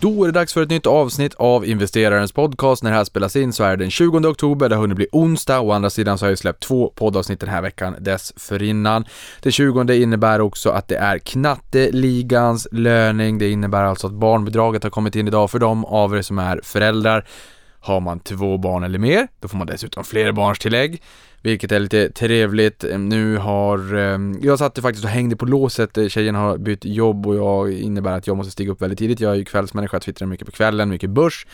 Då är det dags för ett nytt avsnitt av Investerarens podcast. När det här spelas in så är det den 20 oktober, det har hunnit bli onsdag. Å andra sidan så har jag släppt två poddavsnitt den här veckan dessförinnan. Det 20 innebär också att det är knatteligans löning. Det innebär alltså att barnbidraget har kommit in idag för de av er som är föräldrar. Har man två barn eller mer, då får man dessutom flerbarnstillägg. Vilket är lite trevligt. Nu har, jag satt faktiskt och hängde på låset, eh, tjejen har bytt jobb och jag innebär att jag måste stiga upp väldigt tidigt. Jag är ju kvällsmänniska, twittrar mycket på kvällen, mycket börs.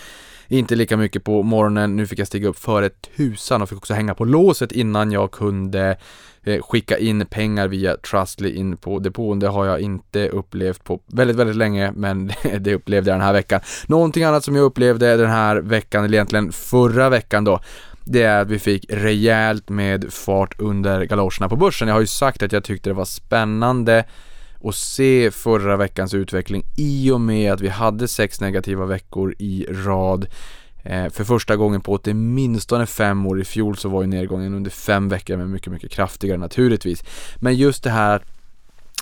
Inte lika mycket på morgonen, nu fick jag stiga upp före tusan och fick också hänga på låset innan jag kunde eh, skicka in pengar via Trustly in på depån. Det har jag inte upplevt på väldigt, väldigt länge, men det upplevde jag den här veckan. Någonting annat som jag upplevde den här veckan, eller egentligen förra veckan då, det är att vi fick rejält med fart under galoscherna på börsen. Jag har ju sagt att jag tyckte det var spännande att se förra veckans utveckling i och med att vi hade sex negativa veckor i rad. Eh, för första gången på åtminstone fem år i fjol så var ju nedgången under fem veckor men mycket, mycket kraftigare naturligtvis. Men just det här att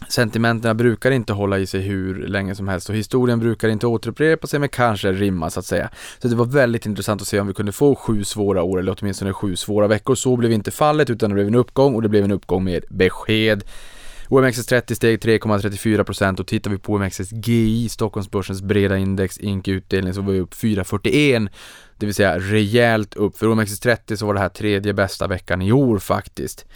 Sentimenterna brukar inte hålla i sig hur länge som helst och historien brukar inte återupprepa sig men kanske rimma så att säga. Så det var väldigt intressant att se om vi kunde få sju svåra år eller åtminstone sju svåra veckor. Så blev inte fallet utan det blev en uppgång och det blev en uppgång med besked. OMXS30 steg 3,34% och tittar vi på OMXSGI, Stockholmsbörsens breda index, ink utdelning, så var vi upp 4,41 det vill säga rejält upp. För OMXS30 så var det här tredje bästa veckan i år faktiskt.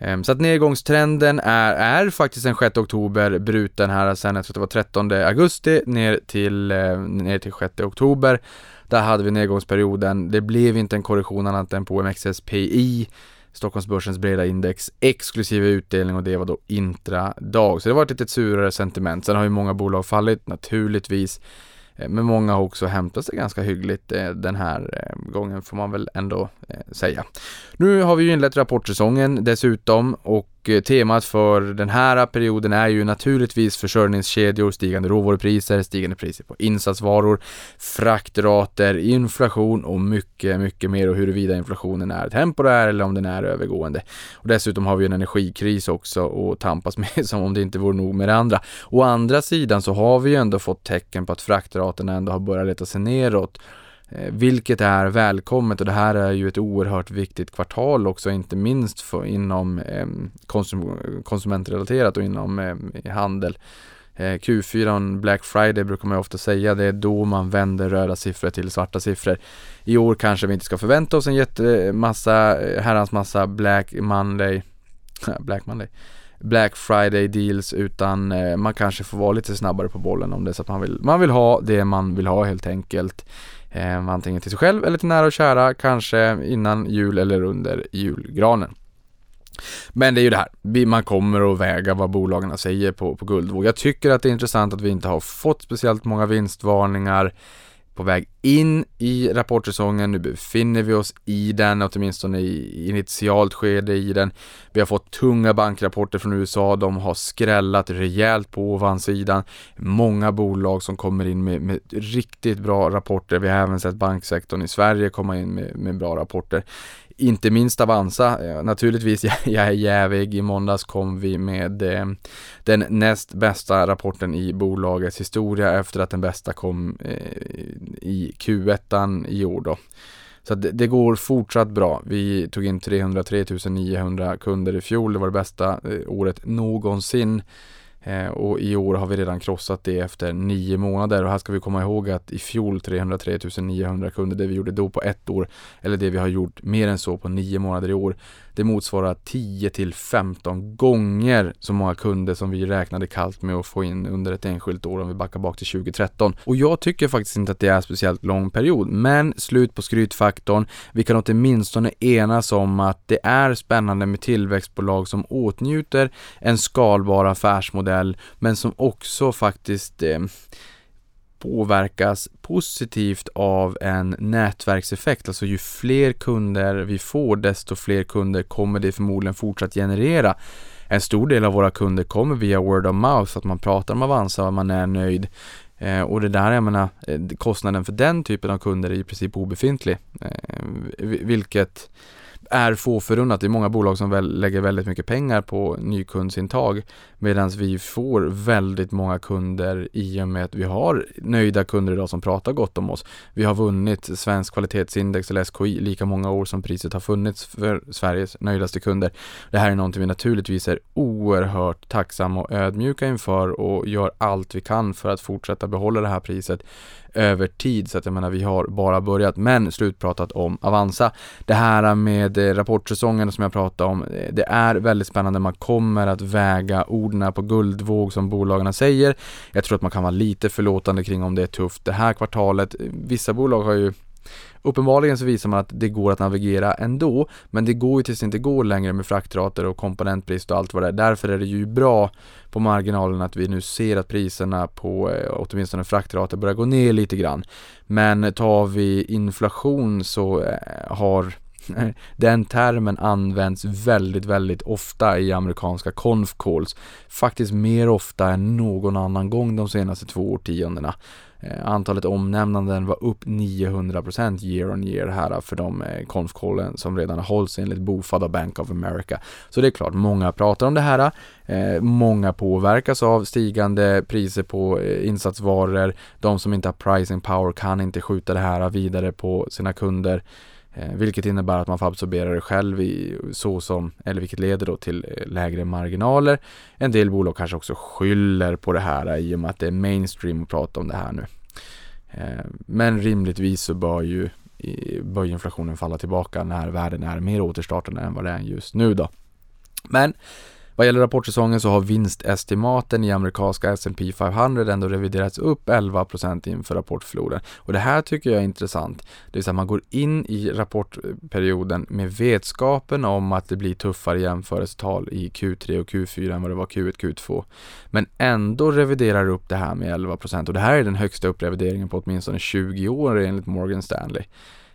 Ehm, så att nedgångstrenden är, är faktiskt den 6 oktober bruten här sen, jag tror det var 13 augusti ner till, eh, ner till 6 oktober. Där hade vi nedgångsperioden. Det blev inte en korrektion annat än på OMXSPI, Stockholmsbörsens breda index, exklusive utdelning och det var då intradag. Så det var ett lite surare sentiment. Sen har ju många bolag fallit naturligtvis. Eh, men många har också hämtat sig ganska hyggligt eh, den här eh, gången får man väl ändå säga. Nu har vi ju inlett rapportsäsongen dessutom och Eh, temat för den här perioden är ju naturligtvis försörjningskedjor, stigande råvarupriser, stigande priser på insatsvaror, fraktrater, inflation och mycket, mycket mer och huruvida inflationen är temporär eller om den är övergående. Och dessutom har vi en energikris också att tampas med som om det inte vore nog med det andra. Å andra sidan så har vi ju ändå fått tecken på att fraktraterna ändå har börjat leta sig neråt. Eh, vilket är välkommet och det här är ju ett oerhört viktigt kvartal också, inte minst för, inom ehm, konsum konsumentrelaterat och inom ehm, handel. Eh, Q4, Black Friday brukar man ju ofta säga, det är då man vänder röda siffror till svarta siffror. I år kanske vi inte ska förvänta oss en jättemassa, eh, herrans massa Black Monday, Black Monday, Black Friday deals utan eh, man kanske får vara lite snabbare på bollen om det är så att man vill, man vill ha det man vill ha helt enkelt. Eh, antingen till sig själv eller till nära och kära, kanske innan jul eller under julgranen. Men det är ju det här, man kommer att väga vad bolagen säger på, på guldvåg. Jag tycker att det är intressant att vi inte har fått speciellt många vinstvarningar på väg in i rapportsäsongen. Nu befinner vi oss i den, åtminstone i initialt skede i den. Vi har fått tunga bankrapporter från USA. De har skrällat rejält på ovansidan. Många bolag som kommer in med, med riktigt bra rapporter. Vi har även sett banksektorn i Sverige komma in med, med bra rapporter inte minst Avanza. Eh, naturligtvis, jag är jävig. I måndags kom vi med eh, den näst bästa rapporten i bolagets historia efter att den bästa kom eh, i Q1 i år då. Så det, det, går fortsatt bra. Vi tog in 303 900 kunder i fjol. Det var det bästa eh, året någonsin. Eh, och i år har vi redan krossat det efter nio månader. Och här ska vi komma ihåg att i fjol 303 900 kunder, det vi gjorde då på ett år, eller det vi har gjort mer än så på nio månader i år, det motsvarar 10 till 15 gånger så många kunder som vi räknade kallt med att få in under ett enskilt år om vi backar bak till 2013. Och jag tycker faktiskt inte att det är en speciellt lång period, men slut på skrytfaktorn. Vi kan åtminstone enas om att det är spännande med tillväxtbolag som åtnjuter en skalbar affärsmodell, men som också faktiskt eh, påverkas positivt av en nätverkseffekt. Alltså ju fler kunder vi får, desto fler kunder kommer det förmodligen fortsatt generera. En stor del av våra kunder kommer via word of mouth, att man pratar om Avanza och man är nöjd. Eh, och det där, jag menar, eh, kostnaden för den typen av kunder är i princip obefintlig. Eh, vilket är få förunnat. Det är många bolag som väl lägger väldigt mycket pengar på nykundsintag medan vi får väldigt många kunder i och med att vi har nöjda kunder idag som pratar gott om oss. Vi har vunnit Svensk kvalitetsindex eller SKI lika många år som priset har funnits för Sveriges nöjdaste kunder. Det här är någonting vi naturligtvis är oerhört tacksamma och ödmjuka inför och gör allt vi kan för att fortsätta behålla det här priset över tid. Så att jag menar, vi har bara börjat, men slutpratat om Avanza. Det här med eh, rapportsäsongen som jag pratade om, eh, det är väldigt spännande. Man kommer att väga orden på guldvåg som bolagen säger. Jag tror att man kan vara lite förlåtande kring om det är tufft det här kvartalet. Vissa bolag har ju Uppenbarligen så visar man att det går att navigera ändå, men det går ju tills det inte går längre med fraktrater och komponentbrist och allt vad det är. Därför är det ju bra på marginalen att vi nu ser att priserna på eh, åtminstone fraktrater börjar gå ner lite grann. Men tar vi inflation så eh, har den termen används väldigt, väldigt ofta i amerikanska conf calls. Faktiskt mer ofta än någon annan gång de senaste två årtiondena. Eh, antalet omnämnanden var upp 900% year on year här för de eh, konfkollen som redan hålls enligt Bofad och Bank of America. Så det är klart, många pratar om det här. Eh, många påverkas av stigande priser på insatsvaror. De som inte har pricing power kan inte skjuta det här vidare på sina kunder. Eh, vilket innebär att man får absorbera det själv i, så som, eller vilket leder då till eh, lägre marginaler. En del bolag kanske också skyller på det här i och med att det är mainstream att prata om det här nu. Eh, men rimligtvis så bör ju bör inflationen falla tillbaka när världen är mer återstartande än vad det är just nu då. Men vad gäller rapportsäsongen så har vinstestimaten i amerikanska S&P 500 ändå reviderats upp 11% inför rapportfloden. Och det här tycker jag är intressant. Det vill säga man går in i rapportperioden med vetskapen om att det blir tuffare jämförelsetal i Q3 och Q4 än vad det var Q1, Q2. Men ändå reviderar upp det här med 11% och det här är den högsta upprevideringen på åtminstone 20 år enligt Morgan Stanley.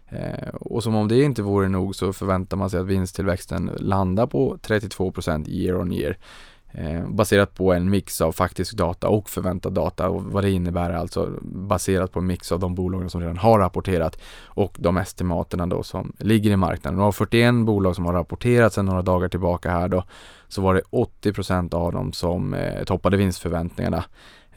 Eh, och som om det inte vore nog så förväntar man sig att vinsttillväxten landar på 32% year on year. Eh, baserat på en mix av faktisk data och förväntad data och vad det innebär alltså baserat på en mix av de bolagen som redan har rapporterat och de estimaterna då som ligger i marknaden. Och av 41 bolag som har rapporterat sedan några dagar tillbaka här då så var det 80% av dem som eh, toppade vinstförväntningarna.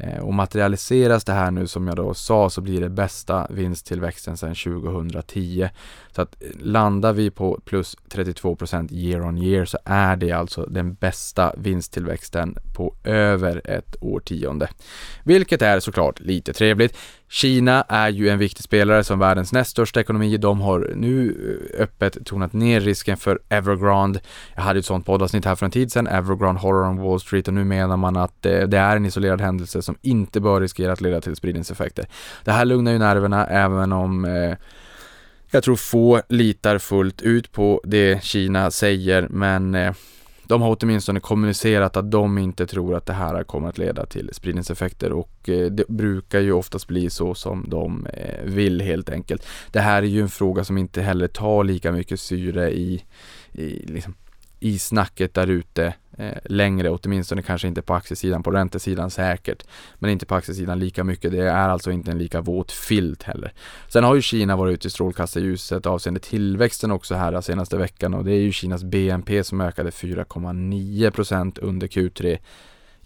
Eh, och materialiseras det här nu som jag då sa så blir det bästa vinsttillväxten sedan 2010. Så att eh, landar vi på plus 32% year on year så är det alltså den bästa vinsttillväxten på över ett årtionde. Vilket är såklart lite trevligt. Kina är ju en viktig spelare som världens näst största ekonomi. De har nu eh, öppet tonat ner risken för Evergrande. Jag hade ett sånt poddavsnitt här för en tid sedan, Evergrande Horror on Wall Street och nu menar man att det är en isolerad händelse som inte bör riskera att leda till spridningseffekter. Det här lugnar ju nerverna även om eh, jag tror få litar fullt ut på det Kina säger men eh, de har åtminstone kommunicerat att de inte tror att det här kommer att leda till spridningseffekter och eh, det brukar ju oftast bli så som de eh, vill helt enkelt. Det här är ju en fråga som inte heller tar lika mycket syre i, i, liksom, i snacket där ute eh, längre, åtminstone kanske inte på aktiesidan, på räntesidan säkert, men inte på aktiesidan lika mycket. Det är alltså inte en lika våt filt heller. Sen har ju Kina varit ute i strålkastarljuset avseende tillväxten också här senaste veckan och det är ju Kinas BNP som ökade 4,9% under Q3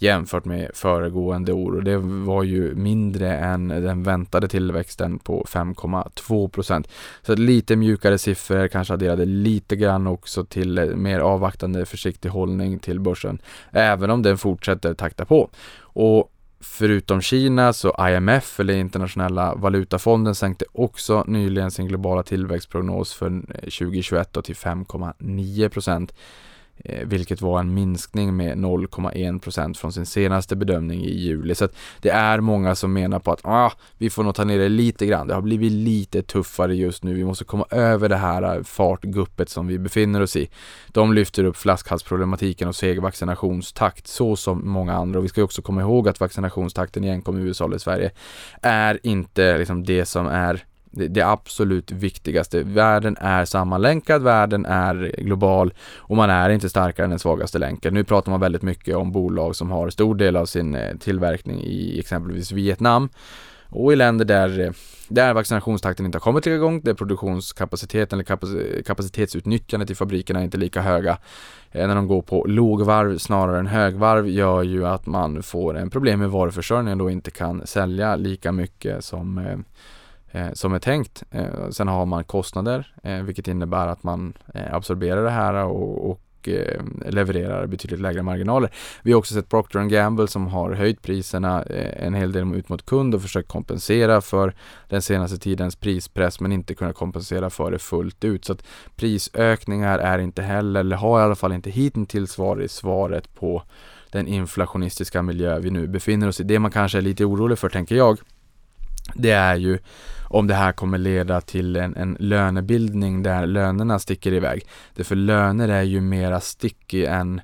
jämfört med föregående år och det var ju mindre än den väntade tillväxten på 5,2 procent. Så lite mjukare siffror kanske adderade lite grann också till eh, mer avvaktande försiktig hållning till börsen, även om den fortsätter takta på. Och Förutom Kina så IMF eller internationella valutafonden sänkte också nyligen sin globala tillväxtprognos för eh, 2021 till 5,9 procent Eh, vilket var en minskning med 0,1% från sin senaste bedömning i juli. Så det är många som menar på att ah, vi får nog ta ner det lite grann. Det har blivit lite tuffare just nu. Vi måste komma över det här eh, fartguppet som vi befinner oss i. De lyfter upp flaskhalsproblematiken och seg vaccinationstakt så som många andra. Och vi ska också komma ihåg att vaccinationstakten i enkom USA eller Sverige är inte liksom det som är det, det absolut viktigaste. Världen är sammanlänkad, världen är global och man är inte starkare än den svagaste länken. Nu pratar man väldigt mycket om bolag som har stor del av sin eh, tillverkning i exempelvis Vietnam och i länder där, eh, där vaccinationstakten inte har kommit igång, där produktionskapaciteten eller kapacitetsutnyttjandet i fabrikerna är inte lika höga. Eh, när de går på lågvarv snarare än högvarv gör ju att man får en problem med varuförsörjningen och inte kan sälja lika mycket som eh, Eh, som är tänkt. Eh, sen har man kostnader, eh, vilket innebär att man eh, absorberar det här och, och eh, levererar betydligt lägre marginaler. Vi har också sett Procter Gamble som har höjt priserna en hel del ut mot kund och försökt kompensera för den senaste tidens prispress men inte kunnat kompensera för det fullt ut. Så att prisökningar är inte heller, eller har i alla fall inte hittills varit svaret på den inflationistiska miljö vi nu befinner oss i. Det man kanske är lite orolig för tänker jag, det är ju om det här kommer leda till en, en lönebildning där lönerna sticker iväg. Därför löner är ju mera sticky än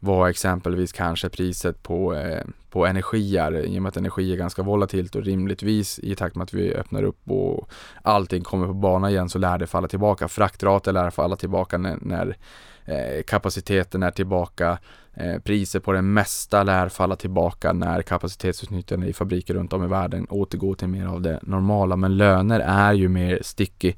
vad exempelvis kanske priset på, eh, på energier i och med att energi är ganska volatilt och rimligtvis i takt med att vi öppnar upp och allting kommer på bana igen så lär det falla tillbaka. Fraktrater lär falla tillbaka när, när eh, kapaciteten är tillbaka. Eh, priser på det mesta lär falla tillbaka när kapacitetsutnyttjande i fabriker runt om i världen återgår till mer av det normala. Men löner är ju mer sticky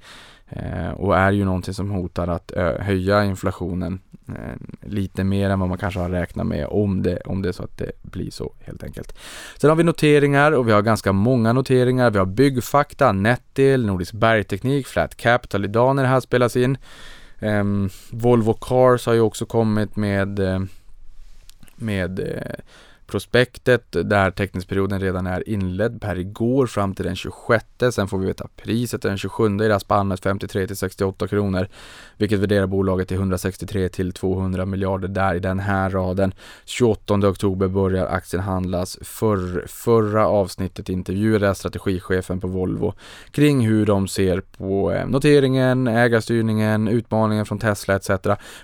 Eh, och är ju någonting som hotar att höja inflationen eh, lite mer än vad man kanske har räknat med om det, om det är så att det blir så helt enkelt. Sen har vi noteringar och vi har ganska många noteringar. Vi har Byggfakta, Netdel, Nordisk Bergteknik, Flat Capital idag när det här spelas in. Um, Volvo Cars har ju också kommit med eh, med prospektet där teckningsperioden redan är inledd per igår fram till den 26. Sen får vi veta priset den 27 i det här spannet 53 till 68 kronor, vilket värderar bolaget till 163 till 200 miljarder där i den här raden. 28 oktober börjar aktien handlas. För, förra avsnittet intervjuade jag strategichefen på Volvo kring hur de ser på eh, noteringen, ägarstyrningen, utmaningen från Tesla etc.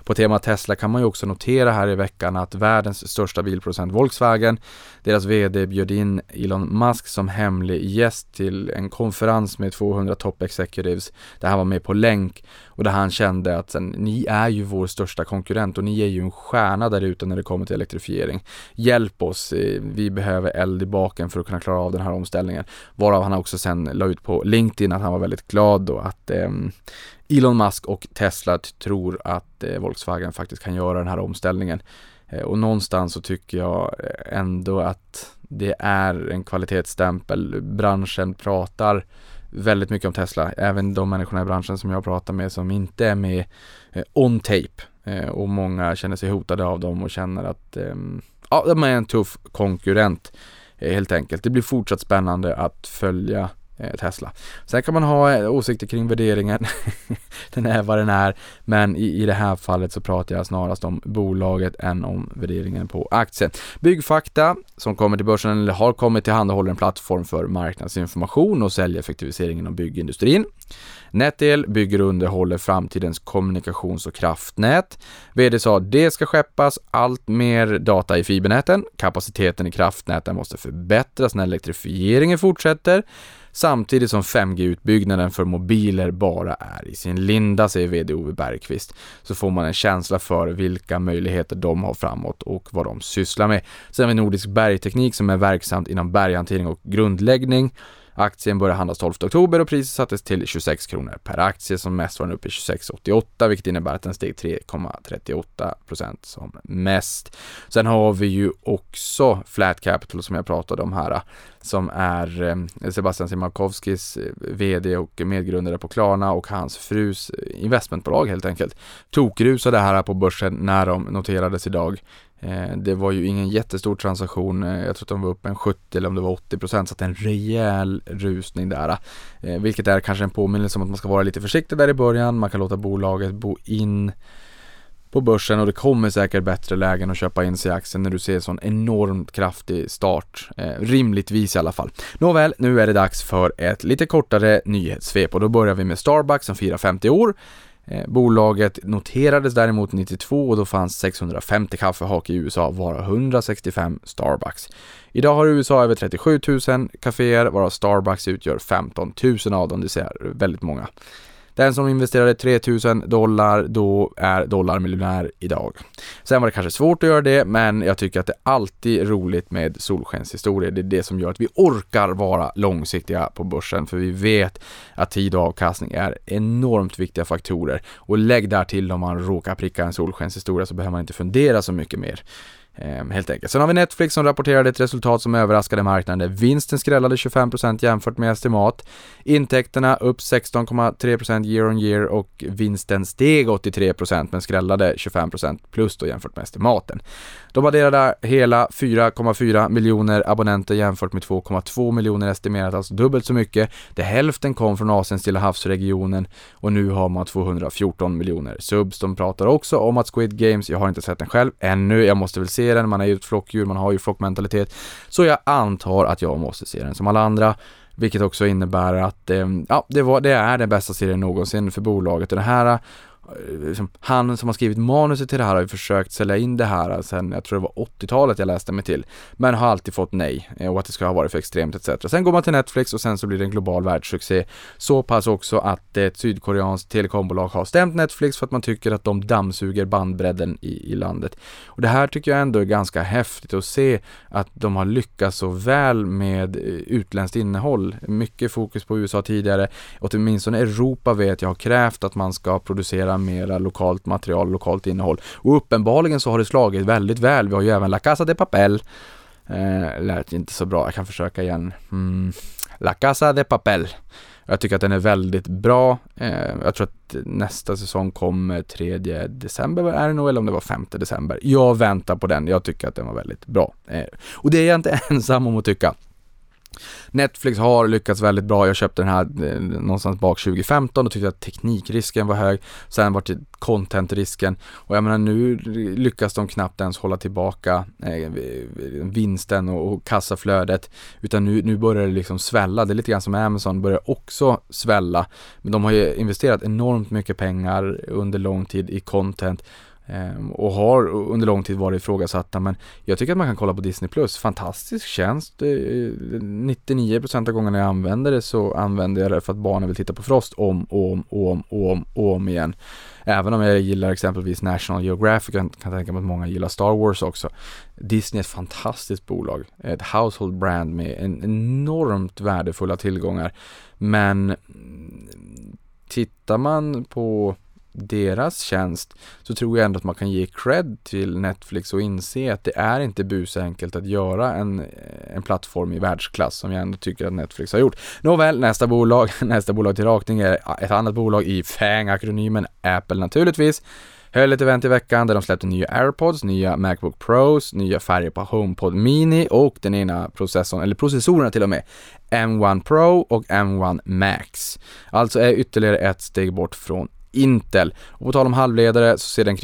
På temat Tesla kan man ju också notera här i veckan att världens största bilproducent Volkswagen Volkswagen. Deras VD bjöd in Elon Musk som hemlig gäst till en konferens med 200 top executives där han var med på länk och där han kände att sen, ni är ju vår största konkurrent och ni är ju en stjärna där ute när det kommer till elektrifiering. Hjälp oss, eh, vi behöver eld i baken för att kunna klara av den här omställningen. Varav han också sen la ut på LinkedIn att han var väldigt glad då att eh, Elon Musk och Tesla tror att eh, Volkswagen faktiskt kan göra den här omställningen. Eh, och någonstans så tycker jag eh, ändå att det är en kvalitetsstämpel. Branschen pratar väldigt mycket om Tesla, även de människorna i branschen som jag pratar med som inte är med eh, on tape. Och många känner sig hotade av dem och känner att ehm, ja, de är en tuff konkurrent helt enkelt. Det blir fortsatt spännande att följa Eh, Tesla. Sen kan man ha eh, åsikter kring värderingen. den är vad den är. Men i, i det här fallet så pratar jag snarast om bolaget än om värderingen på aktien. Byggfakta som kommer till börsen eller har kommit tillhandahåller en plattform för marknadsinformation och säljeffektivisering inom byggindustrin. Netel bygger och underhåller framtidens kommunikations och kraftnät. VD sa att det ska skeppas allt mer data i fibernäten. Kapaciteten i kraftnäten måste förbättras när elektrifieringen fortsätter. Samtidigt som 5G-utbyggnaden för mobiler bara är i sin linda, säger VD Ove Bergqvist. Så får man en känsla för vilka möjligheter de har framåt och vad de sysslar med. Sen har vi Nordisk Bergteknik som är verksamt inom berghantering och grundläggning. Aktien började handlas 12 oktober och priset sattes till 26 kronor per aktie. Som mest var den uppe i 26,88 vilket innebär att den steg 3,38 procent som mest. Sen har vi ju också Flat Capital som jag pratade om här som är eh, Sebastian Simakowskis eh, VD och medgrundare på Klarna och hans frus investmentbolag helt enkelt. Tokrusade här på börsen när de noterades idag. Eh, det var ju ingen jättestor transaktion, jag tror att de var uppe en 70 eller om det var 80 procent, så att en rejäl rusning där. Vilket är kanske en påminnelse om att man ska vara lite försiktig där i början, man kan låta bolaget bo in på börsen och det kommer säkert bättre lägen att köpa in sig i aktien när du ser en sån enormt kraftig start. Eh, rimligtvis i alla fall. Nåväl, nu är det dags för ett lite kortare nyhetssvep och då börjar vi med Starbucks som firar 50 år. Eh, bolaget noterades däremot 92 och då fanns 650 kaffehak i USA, varav 165 Starbucks. Idag har USA över 37 000 kaféer, varav Starbucks utgör 15 000 av dem, det vill säga väldigt många. Den som investerade 3000 dollar, då är dollarmiljonär idag. Sen var det kanske svårt att göra det, men jag tycker att det alltid är roligt med solskenshistorier. Det är det som gör att vi orkar vara långsiktiga på börsen, för vi vet att tid och avkastning är enormt viktiga faktorer. Och lägg där till om man råkar pricka en solskenshistoria så behöver man inte fundera så mycket mer. Ehm, helt enkelt. Sen har vi Netflix som rapporterade ett resultat som överraskade marknaden. Vinsten skrällade 25% jämfört med estimat. Intäkterna upp 16,3% year on year och vinsten steg 83% men skrällade 25% plus då jämfört med estimaten. De adderade hela 4,4 miljoner abonnenter jämfört med 2,2 miljoner estimerat, alltså dubbelt så mycket. Det hälften kom från Asien Stilla havsregionen och nu har man 214 miljoner subs. De pratar också om att Squid Games, jag har inte sett den själv ännu, jag måste väl se den, man är ju ett flockdjur, man har ju flockmentalitet. Så jag antar att jag måste se den som alla andra. Vilket också innebär att eh, ja, det, var, det är den bästa serien någonsin för bolaget. Och det här liksom, han som har skrivit manuset till det här har ju försökt sälja in det här sen, jag tror det var 80-talet jag läste mig till, men har alltid fått nej eh, och att det ska ha varit för extremt etc. Sen går man till Netflix och sen så blir det en global världssuccé. Så pass också att ett sydkoreanskt telekombolag har stämt Netflix för att man tycker att de dammsuger bandbredden i, i landet. Och det här tycker jag ändå är ganska häftigt att se att de har lyckats så väl med eh, utländskt innehåll. Mycket fokus på USA tidigare, åtminstone Europa vet jag har krävt att man ska producera göra mera lokalt material, lokalt innehåll. Och uppenbarligen så har det slagit väldigt väl. Vi har ju även La Casa de Papel. Eh, lät inte så bra, jag kan försöka igen. Mm. La Casa de Papel. Jag tycker att den är väldigt bra. Eh, jag tror att nästa säsong kommer 3 december är det nog, eller om det var 5 december. Jag väntar på den. Jag tycker att den var väldigt bra. Eh, och det är jag inte ensam om att tycka. Netflix har lyckats väldigt bra. Jag köpte den här eh, någonstans bak 2015 och tyckte att teknikrisken var hög. Sen var det contentrisken och jag menar nu lyckas de knappt ens hålla tillbaka eh, vinsten och, kassaflödet utan nu, nu börjar det liksom svälla. Det är lite grann som Amazon börjar också svälla. Men de har ju investerat enormt mycket pengar under lång tid i content Ehm, och har under lång tid varit ifrågasatta men jag tycker att man kan kolla på Disney Plus. Fantastisk tjänst. 99% av gångerna jag använder det så använder jag det för att barnen vill titta på Frost om och om och om och om, och om igen. Även om jag gillar exempelvis National Geographic, jag kan tänka mig att många gillar Star Wars också. Disney är ett fantastiskt bolag, ett household brand med en enormt värdefulla tillgångar. Men mm, tittar man på deras tjänst så tror jag ändå att man kan ge cred till Netflix och inse att det är inte busenkelt att göra en, eh, en plattform i världsklass som jag ändå tycker att Netflix har gjort. Nåväl, nästa bolag, nästa bolag till rakning är ett annat bolag i FANG-akronymen Apple naturligtvis. Höll ett event i veckan där de släppte nya AirPods, nya Macbook Pros, nya färger på HomePod Mini och den ena processorn, eller processorerna till och med, M1 Pro och M1 Max. Alltså är ytterligare ett steg bort från Intel. Och på tal om halvledare så ser den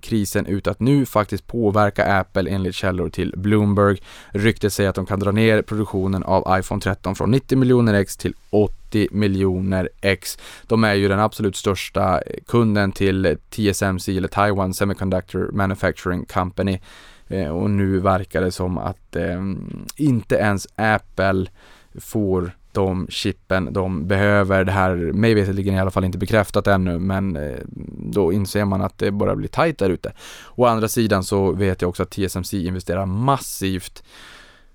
krisen ut att nu faktiskt påverka Apple enligt källor till Bloomberg. Ryktet säger att de kan dra ner produktionen av iPhone 13 från 90 miljoner X till 80 miljoner X. De är ju den absolut största kunden till TSMC eller Taiwan Semiconductor Manufacturing Company. Eh, och nu verkar det som att eh, inte ens Apple får de chippen de behöver. Det här, mig veterligen i alla fall inte bekräftat ännu, men eh, då inser man att det börjar bli tajt där ute. Å andra sidan så vet jag också att TSMC investerar massivt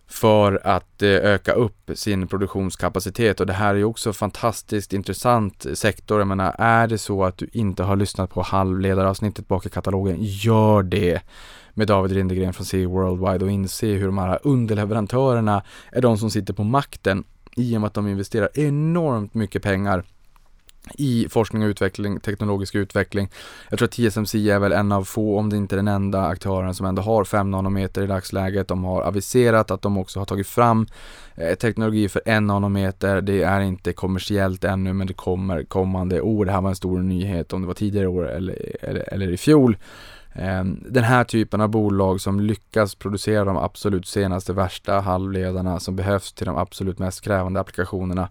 för att eh, öka upp sin produktionskapacitet och det här är ju också fantastiskt intressant sektor. Jag menar, är det så att du inte har lyssnat på halvledaravsnittet bak i katalogen, gör det med David Rindegren från C Worldwide och inse hur de här underleverantörerna är de som sitter på makten i och med att de investerar enormt mycket pengar i forskning och utveckling, teknologisk utveckling. Jag tror att TSMC är väl en av få, om det inte den enda aktören som ändå har 5 nanometer i dagsläget. De har aviserat att de också har tagit fram eh, teknologi för 1 nanometer. Det är inte kommersiellt ännu men det kommer kommande år. Det här var en stor nyhet om det var tidigare år eller, eller, eller i fjol. Ehm, den här typen av bolag som lyckas producera de absolut senaste värsta halvledarna som behövs till de absolut mest krävande applikationerna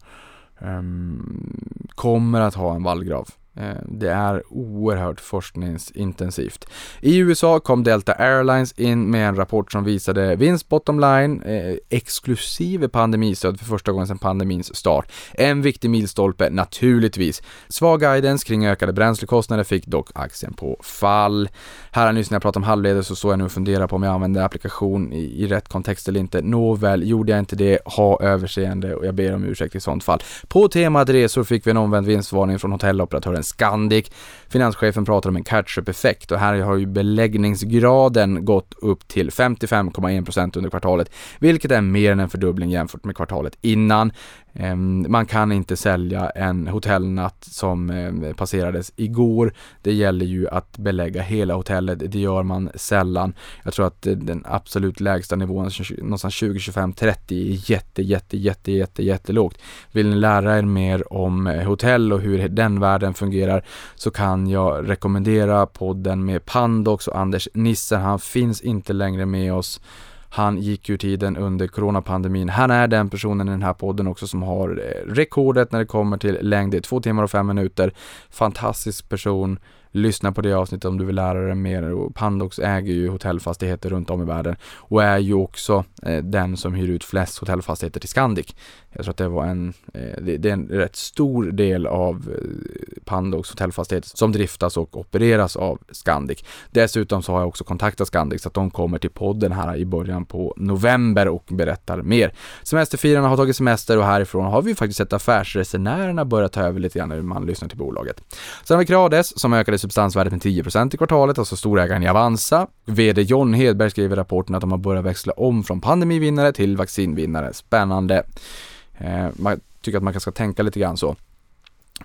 ehm, kommer att ha en vallgrav. Eh, det är oerhört forskningsintensivt. I USA kom Delta Airlines in med en rapport som visade vinst bottom line eh, exklusive pandemistöd för första gången sedan pandemins start. En viktig milstolpe naturligtvis. Svag guidance kring ökade bränslekostnader fick dock aktien på fall. Här nyss när jag pratade om halvledare så står jag nu och funderar på om jag använder applikation i, i rätt kontext eller inte. Nåväl, gjorde jag inte det, ha överseende och jag ber om ursäkt i sånt fall. På temat resor fick vi en omvänd vinstvarning från hotelloperatören Scandic. Finanschefen pratar om en catch-up-effekt och här har ju beläggningsgraden gått upp till 55,1% under kvartalet, vilket är mer än en fördubbling jämfört med kvartalet innan. Ehm, man kan inte sälja en hotellnatt som ehm, passerades igår. Det gäller ju att belägga hela hotellet. Det gör man sällan. Jag tror att eh, den absolut lägsta nivån, någonstans 20, 25, 30 är jätte, jätte, jätte, jätte, jättelågt. Vill ni lära er mer om eh, hotell och hur den världen fungerar så kan jag rekommendera podden med Pandox och Anders Nissen. Han finns inte längre med oss. Han gick ur tiden under coronapandemin. Han är den personen i den här podden också som har eh, rekordet när det kommer till längd. Det är två timmar och fem minuter. Fantastisk person lyssna på det avsnittet om du vill lära dig mer. Och Pandox äger ju hotellfastigheter runt om i världen och är ju också eh, den som hyr ut flest hotellfastigheter till Scandic. Jag tror att det var en, eh, det, det, är en rätt stor del av eh, Pandox hotellfastigheter som driftas och opereras av Scandic. Dessutom så har jag också kontaktat Scandic så att de kommer till podden här i början på november och berättar mer. Semesterfirarna har tagit semester och härifrån har vi faktiskt sett affärsresenärerna börja ta över lite grann när man lyssnar till bolaget. Sen har vi Crades som ökade substansvärdet med 10% i kvartalet, alltså storägaren i Avanza. VD John Hedberg skriver i rapporten att de har börjat växla om från pandemivinnare till vaccinvinnare. Spännande. Eh, man tycker att man ska tänka lite grann så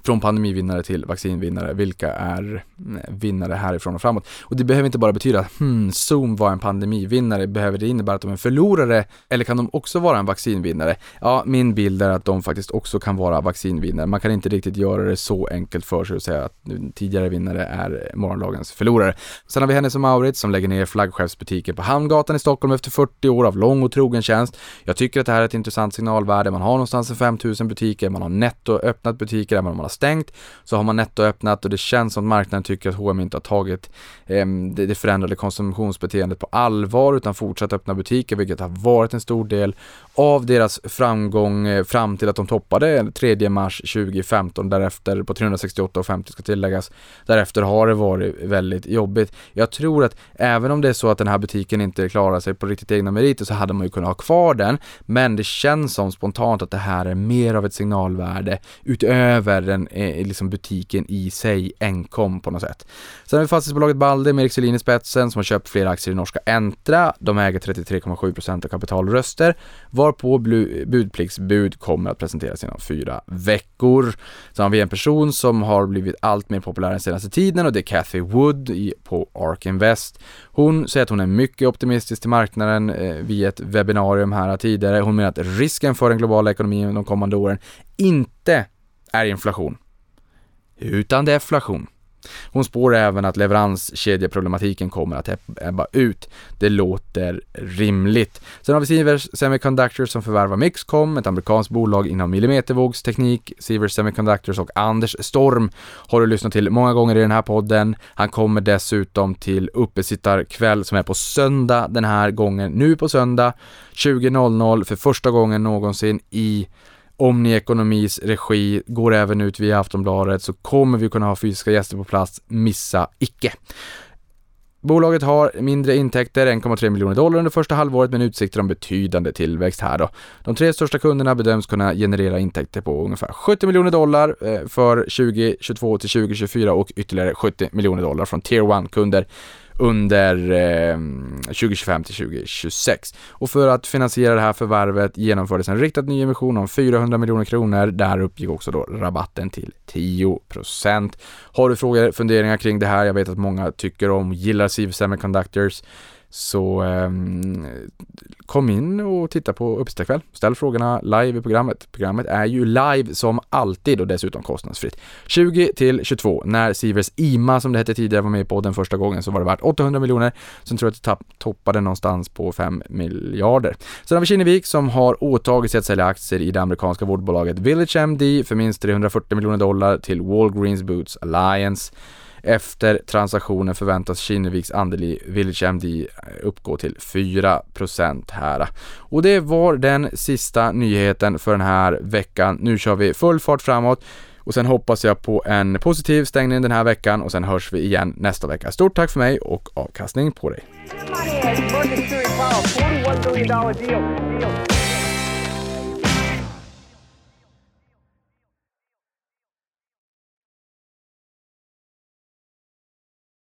från pandemivinnare till vaccinvinnare, vilka är eh, vinnare härifrån och framåt. Och det behöver inte bara betyda att hmm, Zoom var en pandemivinnare, behöver det innebära att de är förlorare eller kan de också vara en vaccinvinnare? Ja, min bild är att de faktiskt också kan vara vaccinvinnare. Man kan inte riktigt göra det så enkelt för sig och säga att tidigare vinnare är morgondagens förlorare. Sen har vi Hennes och Mauritz som lägger ner flaggskeppsbutiken på Hamngatan i Stockholm efter 40 år av lång och trogen tjänst. Jag tycker att det här är ett intressant signalvärde. Man har någonstans 5000 butiker, man har netto öppnat butiker, även om man har stängt, så har man nettoöppnat och det känns som att marknaden tycker att H&M inte har tagit eh, det, det förändrade konsumtionsbeteendet på allvar utan fortsatt öppna butiker, vilket har varit en stor del av deras framgång eh, fram till att de toppade 3 mars 2015, därefter på 368,50 ska tilläggas. Därefter har det varit väldigt jobbigt. Jag tror att även om det är så att den här butiken inte klarar sig på riktigt egna meriter så hade man ju kunnat ha kvar den, men det känns som spontant att det här är mer av ett signalvärde utöver den eh, liksom butiken i sig enkom på något sätt. Sen har vi fastighetsbolaget Balder med Erik Selin i spetsen som har köpt flera aktier i norska Entra. De äger 33,7% av kapitalröster varpå budpliktsbud kommer att presenteras inom fyra veckor. Sen har vi en person som har blivit allt mer populär den senaste tiden och det är Cathy Wood i, på Ark Invest. Hon säger att hon är mycket optimistisk till marknaden eh, via ett webbinarium här tidigare. Hon menar att risken för den globala ekonomin de kommande åren inte är inflation, utan deflation. Hon spår även att leveranskedjeproblematiken kommer att ebba ut. Det låter rimligt. Sen har vi Sivers Semiconductors som förvärvar Mixcom, ett amerikanskt bolag inom millimetervågsteknik. Sivers Semiconductors och Anders Storm har du lyssnat till många gånger i den här podden. Han kommer dessutom till uppesittarkväll som är på söndag den här gången. Nu på söndag 20.00 för första gången någonsin i Omni Ekonomis regi går även ut via Aftonbladet så kommer vi kunna ha fysiska gäster på plats, missa icke. Bolaget har mindre intäkter, 1,3 miljoner dollar under första halvåret men utsikter om betydande tillväxt här då. De tre största kunderna bedöms kunna generera intäkter på ungefär 70 miljoner dollar eh, för 2022 till 2024 och ytterligare 70 miljoner dollar från Tier 1-kunder under eh, 2025 till 2026. Och för att finansiera det här förvärvet genomfördes en riktad nyemission om 400 miljoner kronor. Där uppgick också då rabatten till 10% Har du frågor, funderingar kring det här? Jag vet att många tycker om, gillar Siv Semiconductors så eh, kom in och titta på uppesittarkväll. Ställ frågorna live i programmet. Programmet är ju live som alltid och dessutom kostnadsfritt. 20 till 22. När Sivers IMA, som det hette tidigare, var med på den första gången så var det värt 800 miljoner. Sen tror jag att det toppade någonstans på 5 miljarder. Sen har vi Kinnevik som har åtagit sig att sälja aktier i det amerikanska vårdbolaget Village MD för minst 340 miljoner dollar till Walgreens Boots Alliance. Efter transaktionen förväntas Kinneviks andel i Village MD uppgå till 4% här. Och det var den sista nyheten för den här veckan. Nu kör vi full fart framåt. Och sen hoppas jag på en positiv stängning den här veckan och sen hörs vi igen nästa vecka. Stort tack för mig och avkastning på dig.